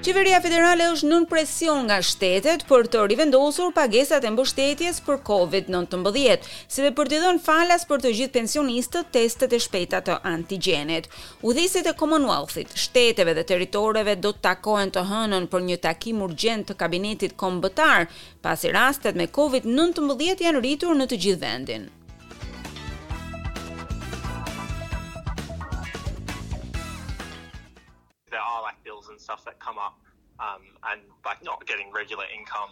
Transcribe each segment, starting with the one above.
Qeveria federale është nën presion nga shtetet për të rivendosur pagesat e mbështetjes për COVID-19, si dhe për t'i dhënë falas për të gjithë pensionistët testet e shpejta të antigjenit. Udhëheqësit e Commonwealth-it, shteteve dhe territoreve do të takohen të hënën për një takim urgjent të kabinetit kombëtar, pasi rastet me COVID-19 janë rritur në të gjithë vendin. There are like bills and stuff that come up um, and like not getting regular income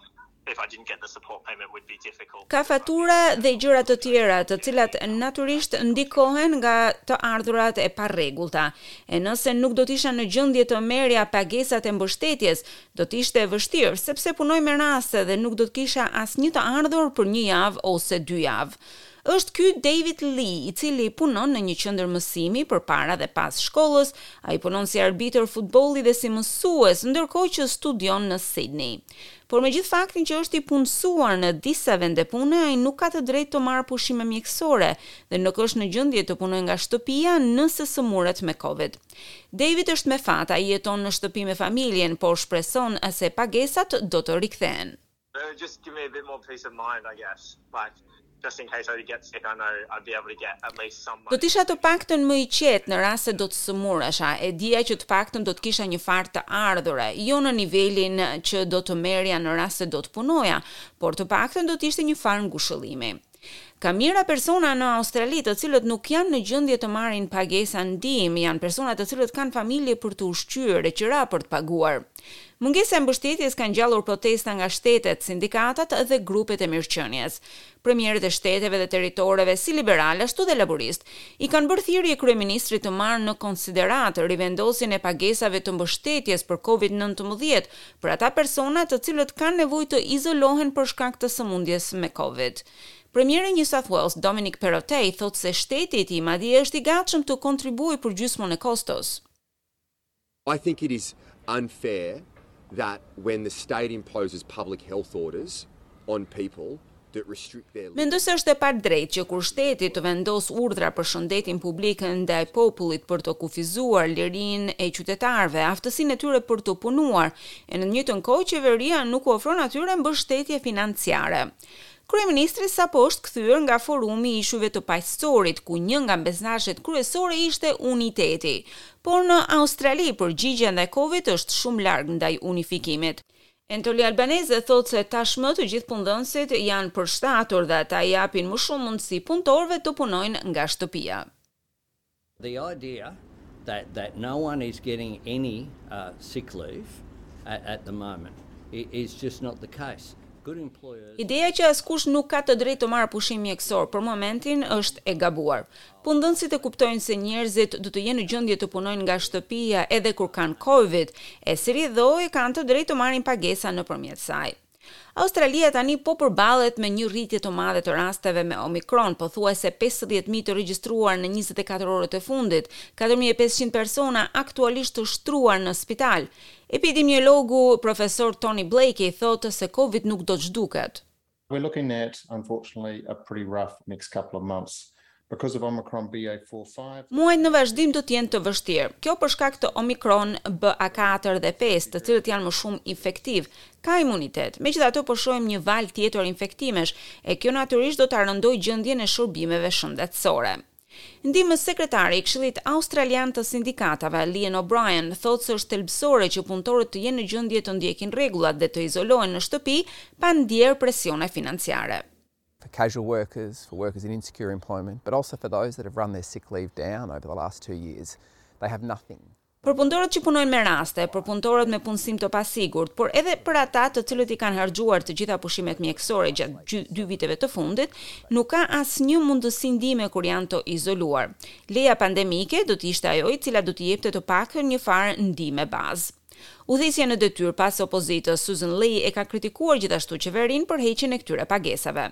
if I didn't get the support payment would be difficult. Ka fatura dhe gjëra të tjera, të cilat natyrisht ndikohen nga të ardhurat e parregullta. E nëse nuk do të isha në gjendje të merrja pagesat e mbështetjes, do të ishte e vështirë, sepse punoj me raste dhe nuk do të kisha asnjë të ardhur për një javë ose dy javë. Është ky David Lee, i cili punon në një qendër mësimi përpara dhe pas shkollës, ai punon si arbitër futbolli dhe si mësues, ndërkohë që studion në Sidni. Por me gjithë faktin që është i punësuar në disa vende pune, ai nuk ka të drejtë të marrë pushime mjekësore dhe nuk është në gjendje të punojë nga shtëpia nëse sëmuret me Covid. David është me fat, ai jeton në shtëpi me familjen, por shpreson se pagesat do të rikthehen. Do të isha të paktën më i qetë në rast se do të sëmuresha, e dija që të paktën do të kisha një farë të ardhure, jo në nivelin që do të merrja në rast se do të punoja, por të paktën do të ishte një farë ngushëllimi. Ka mijëra persona në Australi të cilët nuk janë në gjendje të marrin pagesa ndihmë, janë persona të cilët kanë familje për të ushqyer e qira për të paguar. Mungesa e mbështetjes ka ngjallur protesta nga shtetet, sindikatat dhe grupet e mirëqenies. Premierët e shteteve dhe territoreve, si liberalë ashtu dhe laburistë, i kanë bërë thirrje kryeministrit të marrë në konsideratë rivendosjen e pagesave të mbështetjes për Covid nëntëmbëdhjetë për ata persona të cilët kanë nevojë të izolohen për shkak të sëmundjes me Covid. Premieri i New South Wales, Dominic Perrottet, thotë se shteti i tij madje është i gatshëm të kontribuojë për gjysmën e kostos. I think it is unfair that when the state imposes public health orders on people Mendoj se është e padrejtë që kur shteti të vendosë urdhra për shëndetin publik ndaj popullit për të kufizuar lirinë e qytetarëve, aftësinë e tyre për të punuar, e në të njëjtën kohë qeveria nuk u ofron atyre mbështetje financiare. Kryeministri sapo është kthyer nga Forumi i Ishujve të Paqësorit, ku një nga mesazhet kryesore ishte uniteti. Por në Australi përgjigjja ndaj Covid është shumë larg ndaj unifikimit. Anthony Albanese thotë se tashmë të gjithë punëdhënësit janë përshtatur dhe ata japin më shumë mundësi punëtorëve të punojnë nga shtëpia. The idea that that no one is getting any sick leave at at the moment is just not the case. Good employers. Ideja që askush nuk ka të drejtë të marrë pushim mjekësor për momentin është e gabuar. Punëdhënësit e kuptojnë se njerëzit do të jenë në gjendje të punojnë nga shtëpia edhe kur kanë covid, e si rrjedhojë kanë të drejtë të marrin pagesa nëpërmjet saj. Australia tani po përballet me një rritje të madhe të rasteve me Omicron, pothuajse pesëdhjetë mijë të regjistruar në njëzet e katër orët e fundit, katër mijë e pesëqind persona aktualisht të shtruar në spital. Epidemiologu, profesor Tony Blakely thotë se covid nuk do të zhduket. We're looking at unfortunately a pretty rough next couple of months because of Omicron BA four, five. Muajt në vazhdim do të jenë të vështirë. Kjo për shkak të Omicron BA katër dhe pesë, të cilët janë më shumë infektivë. Ka imunitet, megjithatë po shohim një valë tjetër infektimesh, e kjo natyrisht do ta rëndojë gjendjen e shërbimeve shëndetësore. Ndihmës sekretari i Këshillit Australian të Sindikatave, Liam O'Brien, thotë se është thelbësore që punëtorët të jenë në gjendje të ndjekin rregullat dhe të izolohen në shtëpi pa ndier presione financiare. for casual workers, for workers in insecure employment, but also for those that have run their sick leave down over the last two years. They have nothing. Për punëtorët që punojnë me raste, për punëtorët me punësim të pasigurt, por edhe për ata të cilët i kanë harxhuar të gjitha pushimet mjekësore gjatë dy viteve të fundit, nuk ka asnjë mundësi ndihme kur janë të izoluar. Leja pandemike do të ishte ajo e cila do t'i jepte të paktën një farë ndihme bazë. Udhëheqësja në detyrë pas opozitës, Sussan Ley e ka kritikuar gjithashtu qeverinë për heqjen e këtyre pagesave.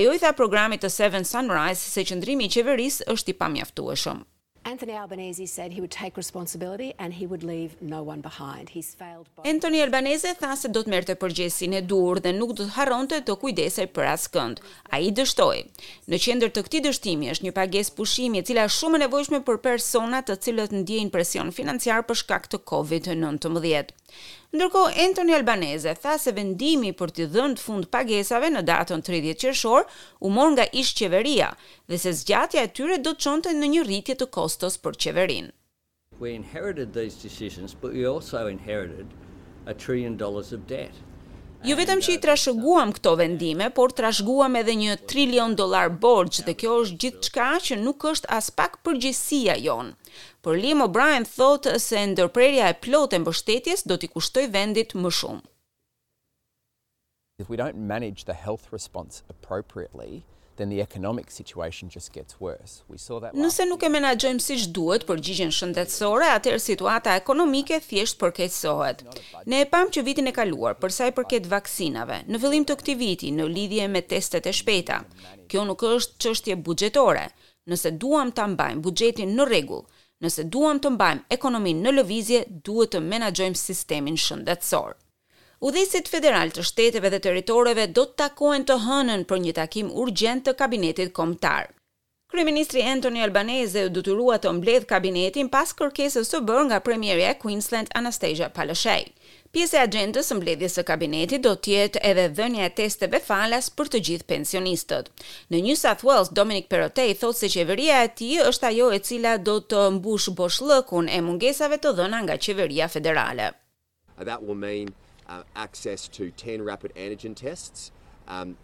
Ajo i tha programit të Seven Sunrise se qëndrimi i qeverisë është i pamjaftueshëm. Anthony Albanese said he would take responsibility and he would leave no one behind. He's failed both. Anthony Albanese tha se do të merrte përgjegjësinë e duhur dhe nuk do të harronte të kujdesej për askënd. Ai dështoi, Në qendër të këtij dështimi është një pagesë pushimi e cila është shumë e nevojshme për persona të cilët ndiejnë presion financiar për shkak të Covid nëntëmbëdhjetë. Ndërkohë, Anthony Albanese tha se vendimi për t'i dhënë fund pagesave në datën tridhjetë qershor u mor nga ish-qeveria, dhe se zgjatja e tyre do të çonte në një rritje të kostos për qeverinë. We inherited these decisions, but we also inherited a trillion dollars of debt. Jo vetëm që i trashëguam këto vendime, por trashëguam edhe një trilion dollarë borxh dhe kjo është gjithçka që nuk është aspak përgjegjësia jonë. Por Liam O'Brien thotë se ndërprerja e plotë e mbështetjes do t'i kushtojë vendit më shumë. If we don't manage the health response appropriately, then the economic situation just gets worse. We saw that last year. Nëse nuk e menaxhojmë siç duhet përgjigjen shëndetësore, atëherë situata ekonomike thjesht përkeqësohet. Ne e pamë që vitin e kaluar, për sa i përket vaksinave, në fillim të këtij viti, në lidhje me testet e shpejta. Kjo nuk është çështje buxhetore. Nëse duam ta mbajmë buxhetin në rregull, nëse duam të mbajmë ekonominë në lëvizje, duhet të menaxhojmë sistemin shëndetësor. Udhëheqësit federalë të shteteve dhe territoreve do të takohen të hënën për një takim urgjent të kabinetit kombëtar. Kryeministri Anthony Albanese u detyrua të mbledhë kabinetin pas kërkesës së bërë nga premierja e Queensland Annastacia Palaszczuk. Pjesë e axhendës së mbledhjes së kabinetit do të jetë edhe dhënia e testeve falas për të gjithë pensionistët. Në New South Wales, Dominic Perrottet thotë se qeveria e tij është ajo e cila do të mbushë boshllëkun e mungesave të dhëna nga qeveria federale. That will mean access to ten rapid antigen tests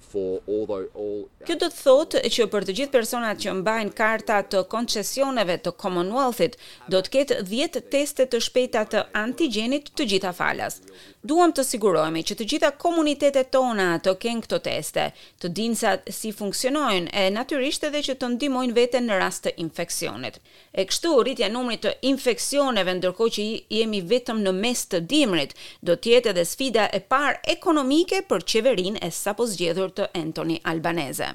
for all the all Kjo do të thotë që për të gjithë personat që mbajnë karta të koncesioneve të Commonwealth-it, do të ketë dhjetë teste të shpejta të antigjenit të gjitha falas. Duam të sigurohemi që të gjitha komunitetet tona të kenë këto teste, të dinë se si funksionojnë e natyrisht edhe që të ndihmojnë veten në rast të infeksionit. E kështu, rritja e numrit të infeksioneve ndërkohë që jemi vetëm në mes të dimrit, do të jetë edhe sfida e parë ekonomike për qeverinë e sapozgjedhur të Anthony Albanese.